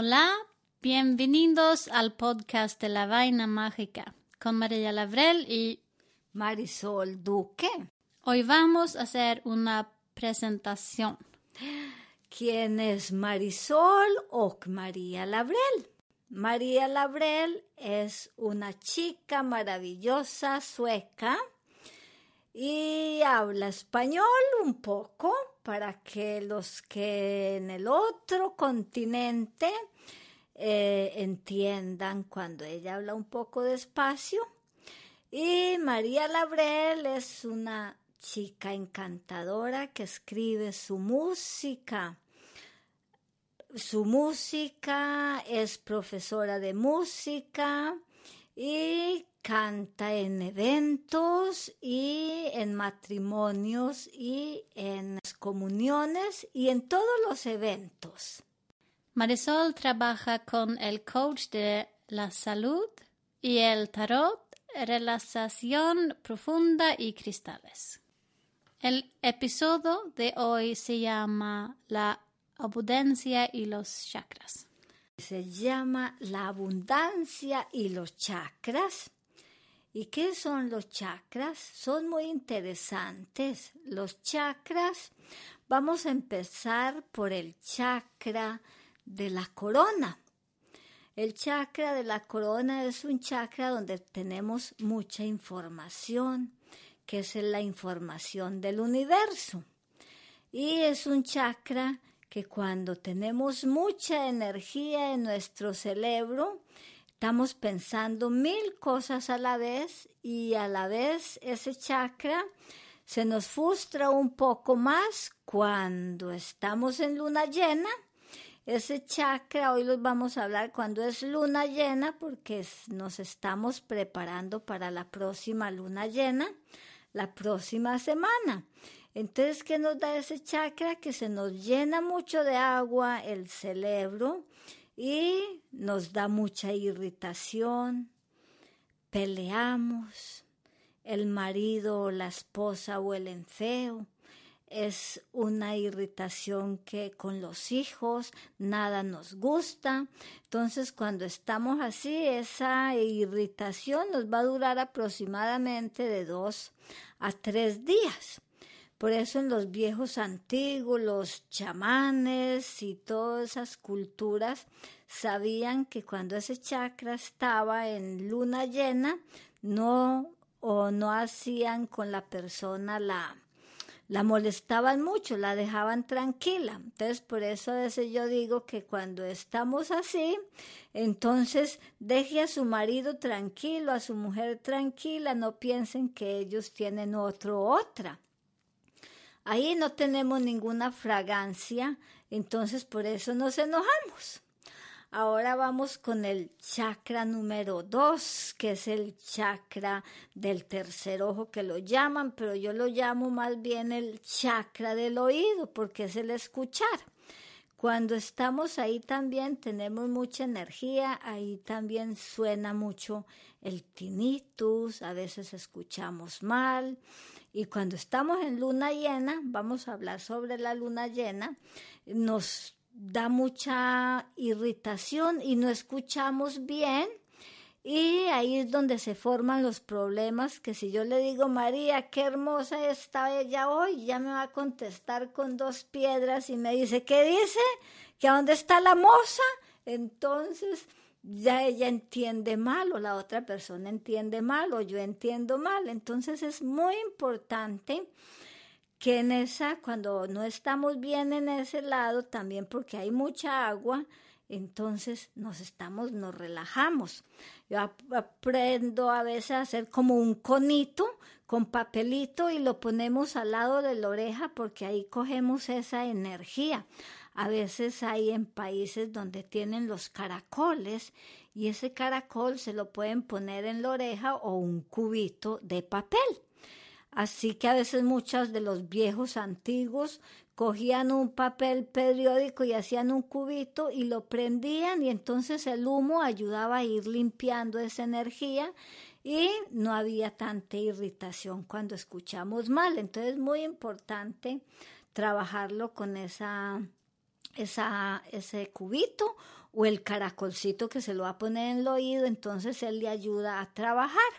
Hola, bienvenidos al podcast de la vaina mágica con María Lavrel y Marisol Duque. hoy vamos a hacer una presentación. ¿Quién es Marisol o María Labrel? María Labrel es una chica maravillosa sueca y habla español un poco para que los que en el otro continente eh, entiendan cuando ella habla un poco despacio. Y María Labrel es una chica encantadora que escribe su música. Su música es profesora de música y canta en eventos y en matrimonios y en comuniones y en todos los eventos. Marisol trabaja con el coach de la salud y el tarot, relaxación profunda y cristales. El episodio de hoy se llama La abundancia y los chakras. Se llama La abundancia y los chakras. ¿Y qué son los chakras? Son muy interesantes. Los chakras, vamos a empezar por el chakra de la corona. El chakra de la corona es un chakra donde tenemos mucha información, que es la información del universo. Y es un chakra que cuando tenemos mucha energía en nuestro cerebro, estamos pensando mil cosas a la vez y a la vez ese chakra se nos frustra un poco más cuando estamos en luna llena ese chakra, hoy los vamos a hablar cuando es luna llena, porque nos estamos preparando para la próxima luna llena, la próxima semana. Entonces, ¿qué nos da ese chakra? Que se nos llena mucho de agua el cerebro y nos da mucha irritación, peleamos, el marido o la esposa huelen feo es una irritación que con los hijos nada nos gusta. Entonces, cuando estamos así, esa irritación nos va a durar aproximadamente de dos a tres días. Por eso en los viejos antiguos, los chamanes y todas esas culturas sabían que cuando ese chakra estaba en luna llena, no o no hacían con la persona la la molestaban mucho, la dejaban tranquila. Entonces, por eso ese yo digo que cuando estamos así, entonces deje a su marido tranquilo, a su mujer tranquila, no piensen que ellos tienen otro otra. Ahí no tenemos ninguna fragancia, entonces por eso nos enojamos. Ahora vamos con el chakra número dos, que es el chakra del tercer ojo que lo llaman, pero yo lo llamo más bien el chakra del oído porque es el escuchar. Cuando estamos ahí también tenemos mucha energía, ahí también suena mucho el tinnitus, a veces escuchamos mal. Y cuando estamos en luna llena, vamos a hablar sobre la luna llena, nos da mucha irritación y no escuchamos bien. Y ahí es donde se forman los problemas, que si yo le digo, María, qué hermosa está ella hoy, ya me va a contestar con dos piedras y me dice, ¿qué dice? ¿Que a dónde está la moza? Entonces ya ella entiende mal o la otra persona entiende mal o yo entiendo mal. Entonces es muy importante que en esa, cuando no estamos bien en ese lado, también porque hay mucha agua, entonces nos estamos, nos relajamos. Yo aprendo a veces a hacer como un conito con papelito y lo ponemos al lado de la oreja porque ahí cogemos esa energía. A veces hay en países donde tienen los caracoles y ese caracol se lo pueden poner en la oreja o un cubito de papel. Así que a veces muchos de los viejos antiguos cogían un papel periódico y hacían un cubito y lo prendían y entonces el humo ayudaba a ir limpiando esa energía y no había tanta irritación cuando escuchamos mal. Entonces es muy importante trabajarlo con esa, esa, ese cubito o el caracolcito que se lo va a poner en el oído, entonces él le ayuda a trabajar.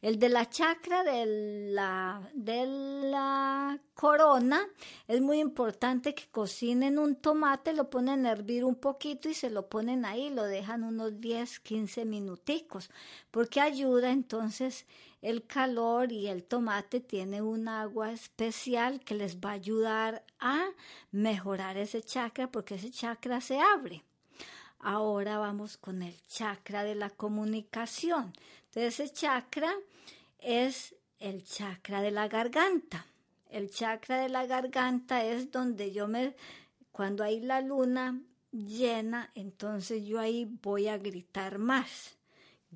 El de la chakra de la, de la corona es muy importante que cocinen un tomate, lo ponen a hervir un poquito y se lo ponen ahí, lo dejan unos 10, 15 minuticos, porque ayuda entonces el calor y el tomate tiene un agua especial que les va a ayudar a mejorar ese chakra porque ese chakra se abre. Ahora vamos con el chakra de la comunicación. Entonces ese chakra es el chakra de la garganta. El chakra de la garganta es donde yo me, cuando hay la luna llena, entonces yo ahí voy a gritar más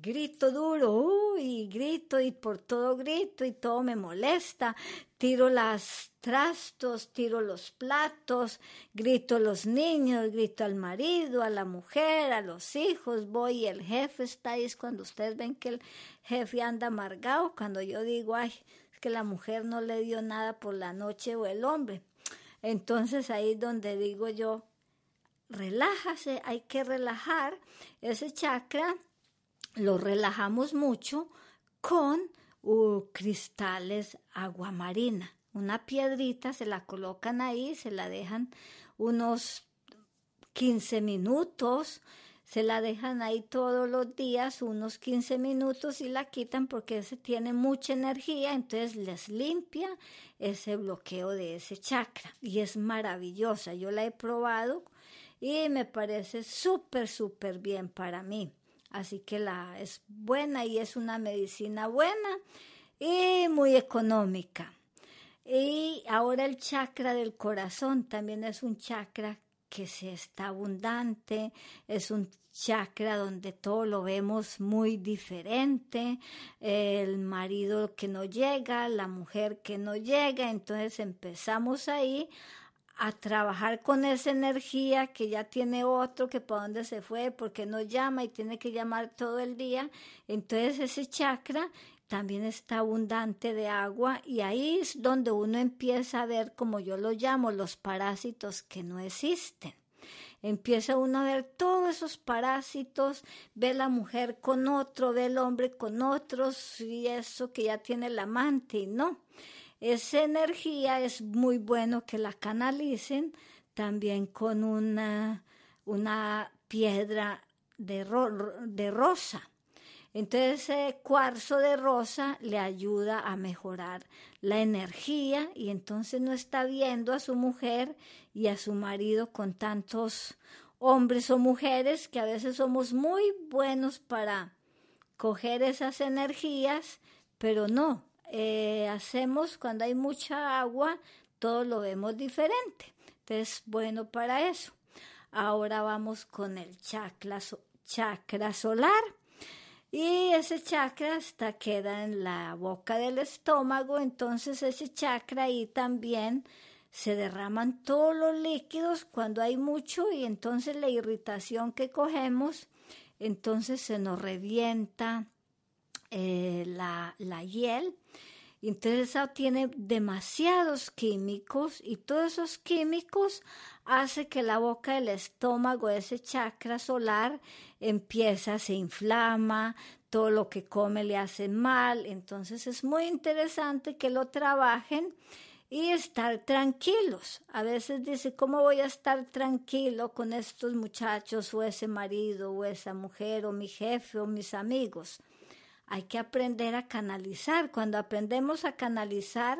grito duro, uy, grito y por todo grito y todo me molesta, tiro las trastos, tiro los platos, grito a los niños, grito al marido, a la mujer, a los hijos, voy y el jefe está ahí, es cuando ustedes ven que el jefe anda amargado, cuando yo digo, ay, es que la mujer no le dio nada por la noche o el hombre. Entonces ahí es donde digo yo, relájase, hay que relajar ese chakra lo relajamos mucho con uh, cristales aguamarina. Una piedrita se la colocan ahí, se la dejan unos 15 minutos, se la dejan ahí todos los días, unos 15 minutos y la quitan porque ese tiene mucha energía, entonces les limpia ese bloqueo de ese chakra y es maravillosa. Yo la he probado y me parece súper, súper bien para mí. Así que la es buena y es una medicina buena y muy económica. Y ahora el chakra del corazón también es un chakra que se está abundante, es un chakra donde todo lo vemos muy diferente, el marido que no llega, la mujer que no llega, entonces empezamos ahí a trabajar con esa energía que ya tiene otro, que para dónde se fue, porque no llama y tiene que llamar todo el día. Entonces ese chakra también está abundante de agua y ahí es donde uno empieza a ver, como yo lo llamo, los parásitos que no existen. Empieza uno a ver todos esos parásitos, ve la mujer con otro, ve el hombre con otros y eso que ya tiene el amante y no. Esa energía es muy bueno que la canalicen también con una, una piedra de, de rosa. Entonces ese cuarzo de rosa le ayuda a mejorar la energía y entonces no está viendo a su mujer y a su marido con tantos hombres o mujeres que a veces somos muy buenos para coger esas energías, pero no, eh, hacemos cuando hay mucha agua, todo lo vemos diferente. Entonces, bueno para eso. Ahora vamos con el chakra, solar. Y ese chakra hasta queda en la boca del estómago, entonces ese chakra ahí también se derraman todos los líquidos cuando hay mucho y entonces la irritación que cogemos, entonces se nos revienta eh, la, la hiel entonces eso tiene demasiados químicos y todos esos químicos hace que la boca del estómago, ese chakra solar, empieza, se inflama, todo lo que come le hace mal. Entonces es muy interesante que lo trabajen y estar tranquilos. A veces dice, ¿cómo voy a estar tranquilo con estos muchachos o ese marido o esa mujer o mi jefe o mis amigos? Hay que aprender a canalizar. Cuando aprendemos a canalizar,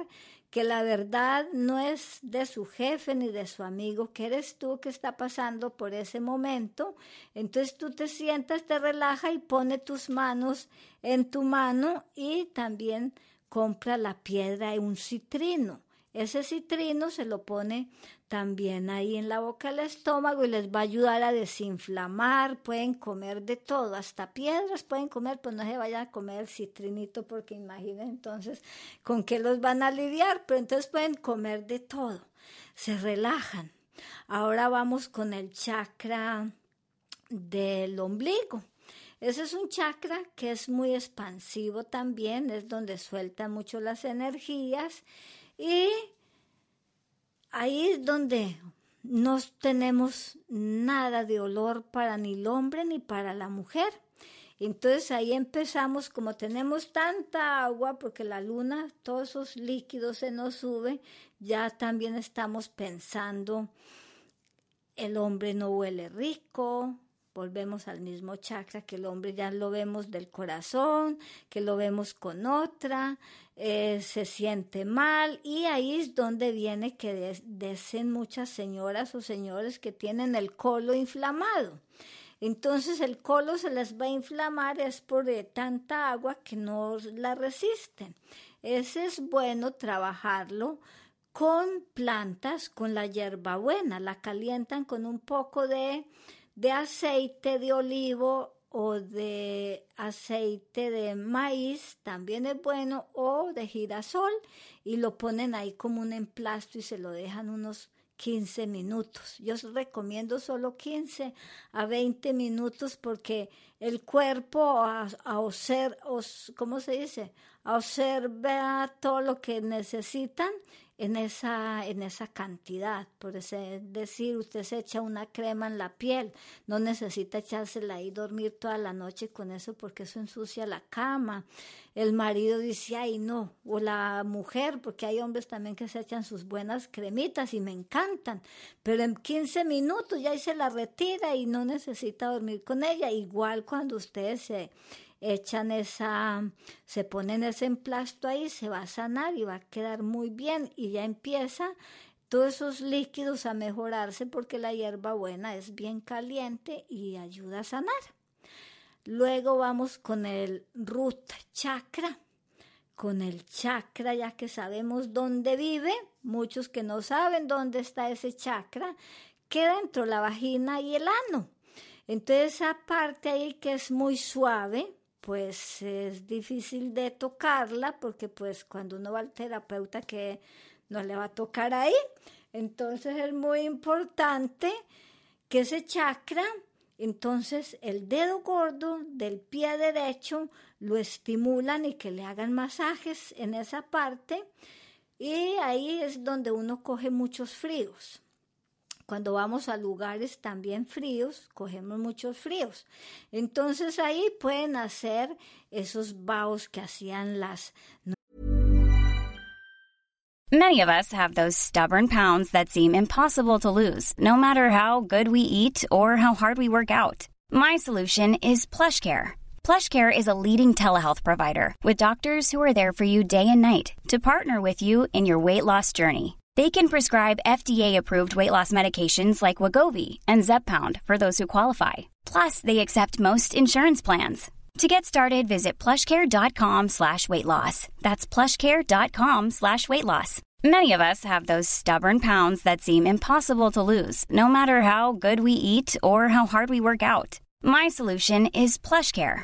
que la verdad no es de su jefe ni de su amigo, que eres tú que está pasando por ese momento. Entonces tú te sientas, te relaja y pone tus manos en tu mano y también compra la piedra y un citrino. Ese citrino se lo pone también ahí en la boca del estómago y les va a ayudar a desinflamar. Pueden comer de todo, hasta piedras pueden comer, pues no se vayan a comer el citrinito porque imaginen entonces con qué los van a lidiar, pero entonces pueden comer de todo, se relajan. Ahora vamos con el chakra del ombligo. Ese es un chakra que es muy expansivo también, es donde sueltan mucho las energías y ahí es donde no tenemos nada de olor para ni el hombre ni para la mujer. Entonces ahí empezamos, como tenemos tanta agua, porque la luna, todos esos líquidos se nos suben, ya también estamos pensando, el hombre no huele rico, volvemos al mismo chakra, que el hombre ya lo vemos del corazón, que lo vemos con otra, eh, se siente mal y ahí es donde viene que dicen muchas señoras o señores que tienen el colo inflamado. Entonces el colo se les va a inflamar es por tanta agua que no la resisten. Ese es bueno trabajarlo con plantas, con la hierbabuena, la calientan con un poco de de aceite de olivo o de aceite de maíz, también es bueno, o de girasol, y lo ponen ahí como un emplasto y se lo dejan unos 15 minutos. Yo os recomiendo solo 15 a 20 minutos porque el cuerpo a, a ser, ¿cómo se dice? observa todo lo que necesitan en esa, en esa cantidad. Por decir, usted se echa una crema en la piel, no necesita echársela y dormir toda la noche con eso porque eso ensucia la cama. El marido dice, ay no, o la mujer, porque hay hombres también que se echan sus buenas cremitas y me encantan, pero en 15 minutos ya se la retira y no necesita dormir con ella. Igual cuando ustedes se echan esa, se ponen ese emplasto ahí, se va a sanar y va a quedar muy bien y ya empieza todos esos líquidos a mejorarse porque la hierba buena es bien caliente y ayuda a sanar. Luego vamos con el root chakra. Con el chakra, ya que sabemos dónde vive, muchos que no saben dónde está ese chakra, queda entre la vagina y el ano. Entonces esa parte ahí que es muy suave, pues es difícil de tocarla porque pues cuando uno va al terapeuta que no le va a tocar ahí. Entonces es muy importante que ese chakra, entonces el dedo gordo del pie derecho lo estimulan y que le hagan masajes en esa parte y ahí es donde uno coge muchos fríos. Cuando vamos a lugares también fríos, cogemos muchos fríos. Entonces ahí pueden hacer esos baos que hacían las Many of us have those stubborn pounds that seem impossible to lose, no matter how good we eat or how hard we work out. My solution is PlushCare. PlushCare is a leading telehealth provider with doctors who are there for you day and night to partner with you in your weight loss journey. They can prescribe FDA-approved weight loss medications like Wagovi and Zepbound for those who qualify. Plus, they accept most insurance plans. To get started, visit plushcare.com slash weight loss. That's plushcare.com slash weight loss. Many of us have those stubborn pounds that seem impossible to lose, no matter how good we eat or how hard we work out. My solution is PlushCare.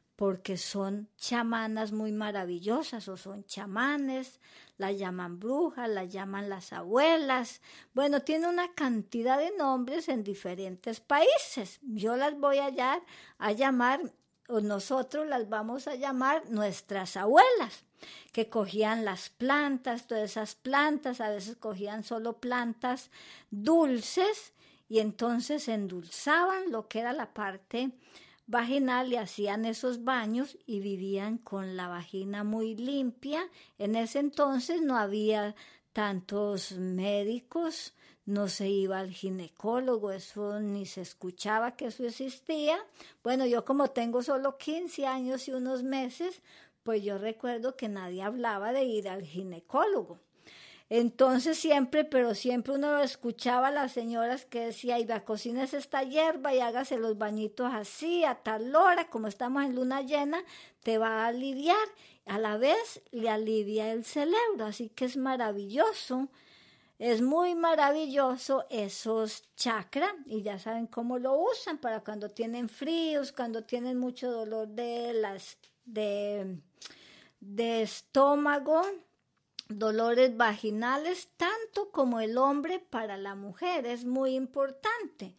porque son chamanas muy maravillosas o son chamanes, las llaman brujas, las llaman las abuelas. Bueno, tiene una cantidad de nombres en diferentes países. Yo las voy a, a llamar nosotros las vamos a llamar nuestras abuelas, que cogían las plantas, todas esas plantas, a veces cogían solo plantas dulces y entonces endulzaban lo que era la parte vaginal y hacían esos baños y vivían con la vagina muy limpia. En ese entonces no había tantos médicos, no se iba al ginecólogo, eso ni se escuchaba que eso existía. Bueno, yo como tengo solo 15 años y unos meses, pues yo recuerdo que nadie hablaba de ir al ginecólogo. Entonces siempre, pero siempre uno escuchaba a las señoras que decía, y la cocina es esta hierba y hágase los bañitos así, a tal hora, como estamos en luna llena, te va a aliviar. A la vez le alivia el cerebro, así que es maravilloso. Es muy maravilloso esos chakras y ya saben cómo lo usan para cuando tienen fríos, cuando tienen mucho dolor de las de, de estómago, dolores vaginales, tanto como el hombre para la mujer. Es muy importante.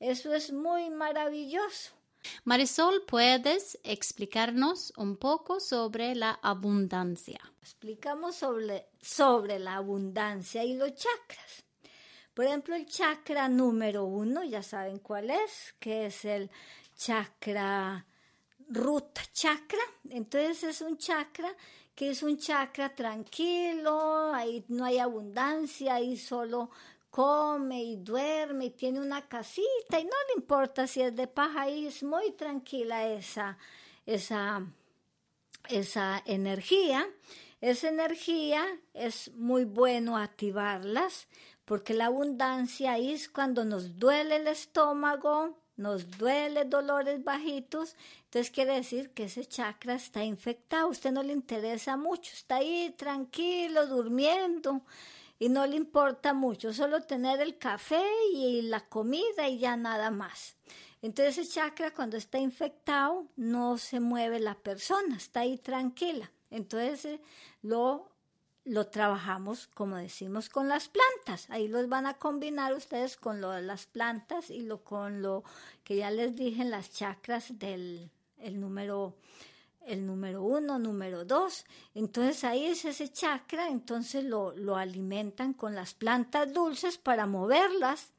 Eso es muy maravilloso. Marisol, ¿puedes explicarnos un poco sobre la abundancia? Explicamos sobre, sobre la abundancia y los chakras. Por ejemplo, el chakra número uno, ya saben cuál es, que es el chakra Ruta Chakra. Entonces es un chakra que es un chakra tranquilo, ahí no hay abundancia, ahí solo come y duerme y tiene una casita y no le importa si es de paja, ahí es muy tranquila esa, esa, esa energía. Esa energía es muy bueno activarlas porque la abundancia ahí es cuando nos duele el estómago, nos duele dolores bajitos, entonces quiere decir que ese chakra está infectado, usted no le interesa mucho, está ahí tranquilo, durmiendo y no le importa mucho, solo tener el café y la comida y ya nada más. Entonces ese chakra cuando está infectado no se mueve la persona, está ahí tranquila. Entonces eh, lo lo trabajamos, como decimos, con las plantas. Ahí los van a combinar ustedes con lo de las plantas y lo con lo que ya les dije las chakras del el número el número uno, número dos. Entonces ahí es ese chakra, entonces lo, lo alimentan con las plantas dulces para moverlas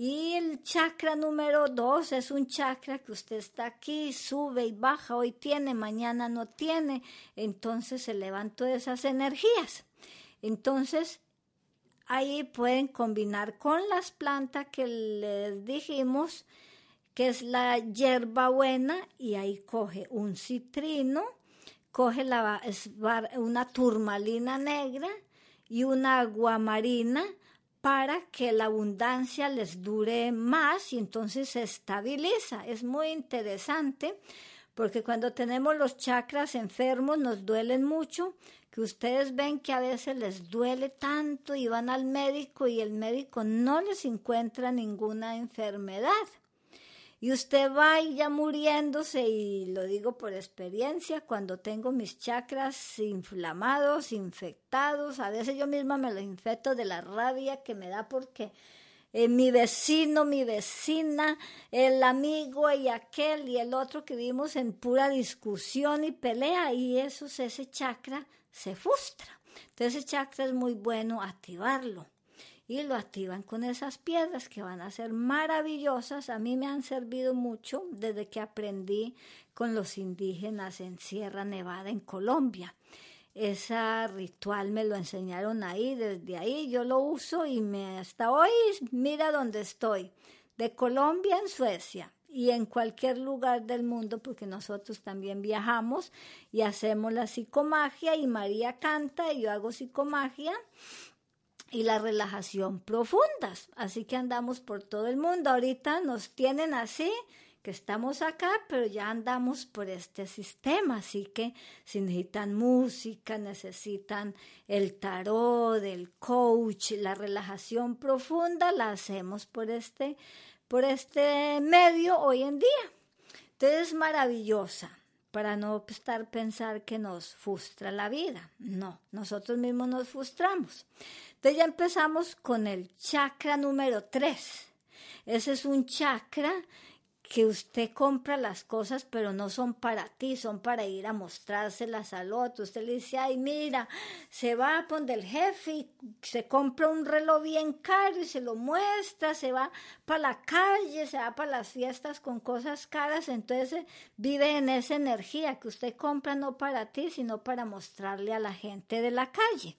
y el chakra número dos es un chakra que usted está aquí, sube y baja, hoy tiene, mañana no tiene, entonces se todas esas energías. Entonces, ahí pueden combinar con las plantas que les dijimos, que es la hierba buena, y ahí coge un citrino, coge la, una turmalina negra y una aguamarina, para que la abundancia les dure más y entonces se estabiliza. Es muy interesante porque cuando tenemos los chakras enfermos nos duelen mucho, que ustedes ven que a veces les duele tanto y van al médico y el médico no les encuentra ninguna enfermedad. Y usted va y ya muriéndose, y lo digo por experiencia, cuando tengo mis chakras inflamados, infectados, a veces yo misma me lo infecto de la rabia que me da porque eh, mi vecino, mi vecina, el amigo y aquel y el otro que vivimos en pura discusión y pelea, y eso, ese chakra se frustra. Entonces ese chakra es muy bueno activarlo y lo activan con esas piedras que van a ser maravillosas. A mí me han servido mucho desde que aprendí con los indígenas en Sierra Nevada, en Colombia. Ese ritual me lo enseñaron ahí, desde ahí yo lo uso y me, hasta hoy mira dónde estoy, de Colombia en Suecia y en cualquier lugar del mundo, porque nosotros también viajamos y hacemos la psicomagia y María canta y yo hago psicomagia y la relajación profundas. Así que andamos por todo el mundo. Ahorita nos tienen así, que estamos acá, pero ya andamos por este sistema. Así que si necesitan música, necesitan el tarot, el coach, la relajación profunda, la hacemos por este, por este medio hoy en día. Entonces es maravillosa para no estar pensar que nos frustra la vida. No, nosotros mismos nos frustramos. Entonces ya empezamos con el chakra número 3. Ese es un chakra que usted compra las cosas, pero no son para ti, son para ir a mostrárselas al otro. Usted le dice, ay, mira, se va a poner el jefe y se compra un reloj bien caro y se lo muestra, se va para la calle, se va para las fiestas con cosas caras, entonces vive en esa energía que usted compra no para ti, sino para mostrarle a la gente de la calle.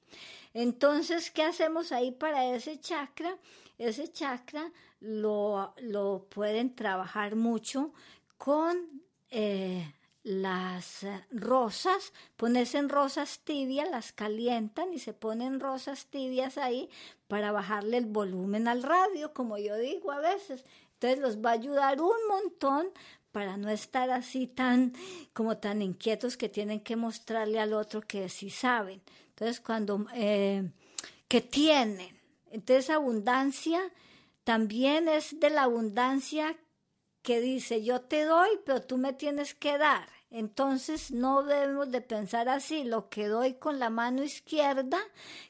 Entonces, ¿qué hacemos ahí para ese chakra? Ese chakra lo, lo pueden trabajar mucho con eh, las rosas, ponerse en rosas tibias, las calientan y se ponen rosas tibias ahí para bajarle el volumen al radio, como yo digo a veces. Entonces los va a ayudar un montón para no estar así tan como tan inquietos que tienen que mostrarle al otro que sí saben. Entonces cuando eh, que tienen, entonces abundancia también es de la abundancia que dice, yo te doy, pero tú me tienes que dar. Entonces no debemos de pensar así, lo que doy con la mano izquierda,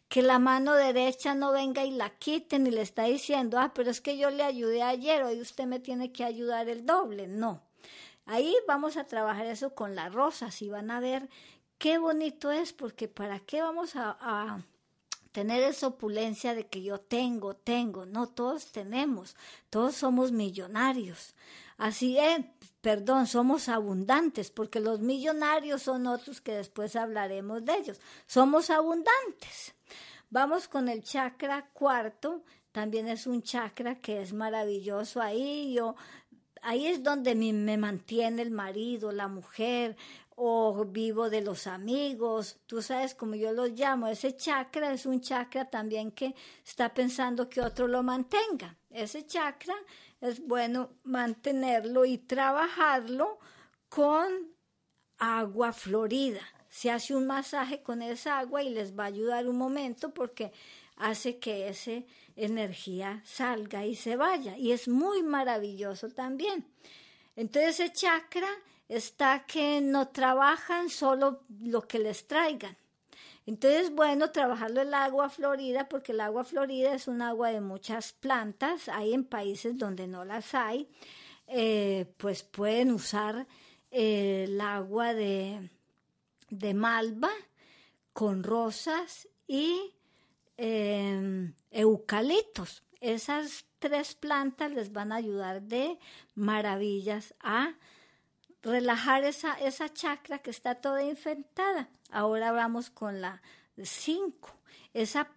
que la mano derecha no venga y la quiten y le está diciendo, ah, pero es que yo le ayudé ayer, hoy usted me tiene que ayudar el doble. No. Ahí vamos a trabajar eso con las rosas y van a ver qué bonito es, porque para qué vamos a tener esa opulencia de que yo tengo, tengo, no todos tenemos, todos somos millonarios. Así es, perdón, somos abundantes, porque los millonarios son otros que después hablaremos de ellos. Somos abundantes. Vamos con el chakra cuarto, también es un chakra que es maravilloso ahí, yo ahí es donde me mantiene el marido, la mujer, o vivo de los amigos, tú sabes como yo los llamo, ese chakra es un chakra también que está pensando que otro lo mantenga. Ese chakra es bueno mantenerlo y trabajarlo con agua florida. Se hace un masaje con esa agua y les va a ayudar un momento porque hace que esa energía salga y se vaya. Y es muy maravilloso también. Entonces ese chakra está que no trabajan solo lo que les traigan. Entonces, bueno, trabajarlo el agua florida, porque el agua florida es un agua de muchas plantas, hay en países donde no las hay, eh, pues pueden usar eh, el agua de, de, malva con rosas y em, eucaliptos. Esas tres plantas les van a ayudar de maravillas a relajar esa, esa chakra que está toda infectada. Ahora vamos con la 5. Esa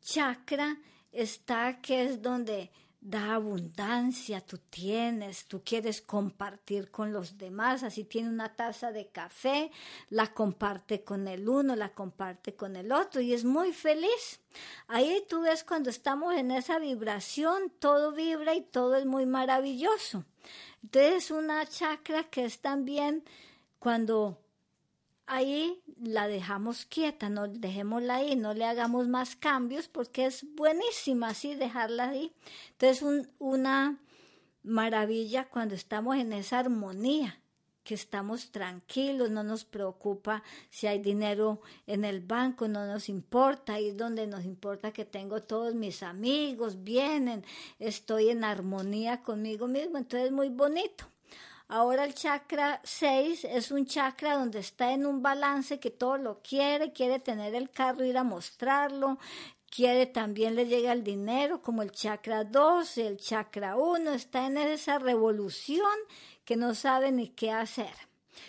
chakra está que es donde da abundancia, tú tienes, tú quieres compartir con los demás, así tiene una taza de café, la comparte con el uno, la comparte con el otro y es muy feliz. Ahí tú ves cuando estamos en esa vibración, todo vibra y todo es muy maravilloso. Entonces una chakra que es también cuando ahí la dejamos quieta, no dejémosla ahí, no le hagamos más cambios porque es buenísima así dejarla ahí. Entonces una maravilla cuando estamos en esa armonía que estamos tranquilos, no nos preocupa si hay dinero en el banco, no nos importa, ahí es donde nos importa que tengo todos mis amigos, vienen, estoy en armonía conmigo mismo, entonces es muy bonito. Ahora el chakra 6 es un chakra donde está en un balance que todo lo quiere, quiere tener el carro, ir a mostrarlo, quiere también le llega el dinero, como el chakra 2, el chakra 1, está en esa revolución que no sabe ni qué hacer.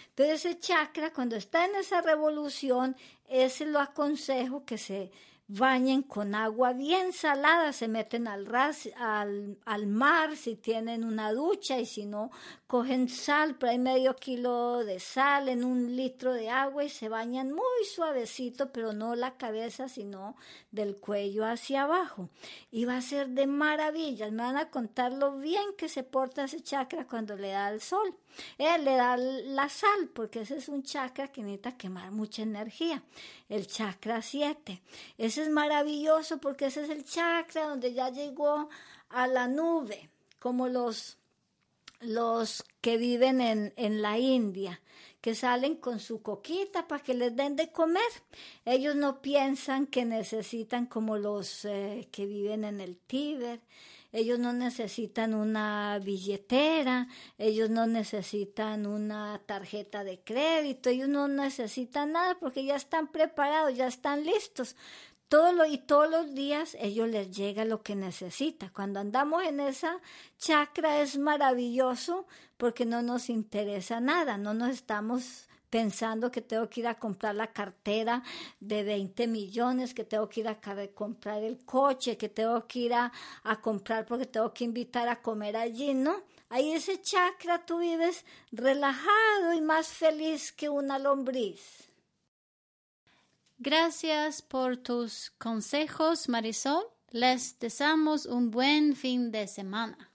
Entonces ese chakra, cuando está en esa revolución, ese lo aconsejo que se bañen con agua bien salada, se meten al, ras, al, al, mar si tienen una ducha y si no, cogen sal, pero hay medio kilo de sal en un litro de agua y se bañan muy suavecito, pero no la cabeza, sino del cuello hacia abajo. Y va a ser de maravillas, me van a contar lo bien que se porta ese chakra cuando le da el sol. Él le da la sal, porque ese es un chakra que necesita quemar mucha energía. El chakra 7. Ese es maravilloso porque ese es el chakra donde ya llegó a la nube, como los, los que viven en, en la India que salen con su coquita para que les den de comer. Ellos no piensan que necesitan como los eh, que viven en el Tíber. ellos no necesitan una billetera, ellos no necesitan una tarjeta de crédito, ellos no necesitan nada porque ya están preparados, ya están listos. Todo lo, y todos los días ellos les llega lo que necesita. Cuando andamos en esa chakra es maravilloso porque no nos interesa nada, no nos estamos pensando que tengo que ir a comprar la cartera de 20 millones, que tengo que ir a comprar el coche, que tengo que ir a, a comprar porque tengo que invitar a comer allí, ¿no? Ahí ese chakra tú vives relajado y más feliz que una lombriz. Gracias por tus consejos, Marisol. Les deseamos un buen fin de semana.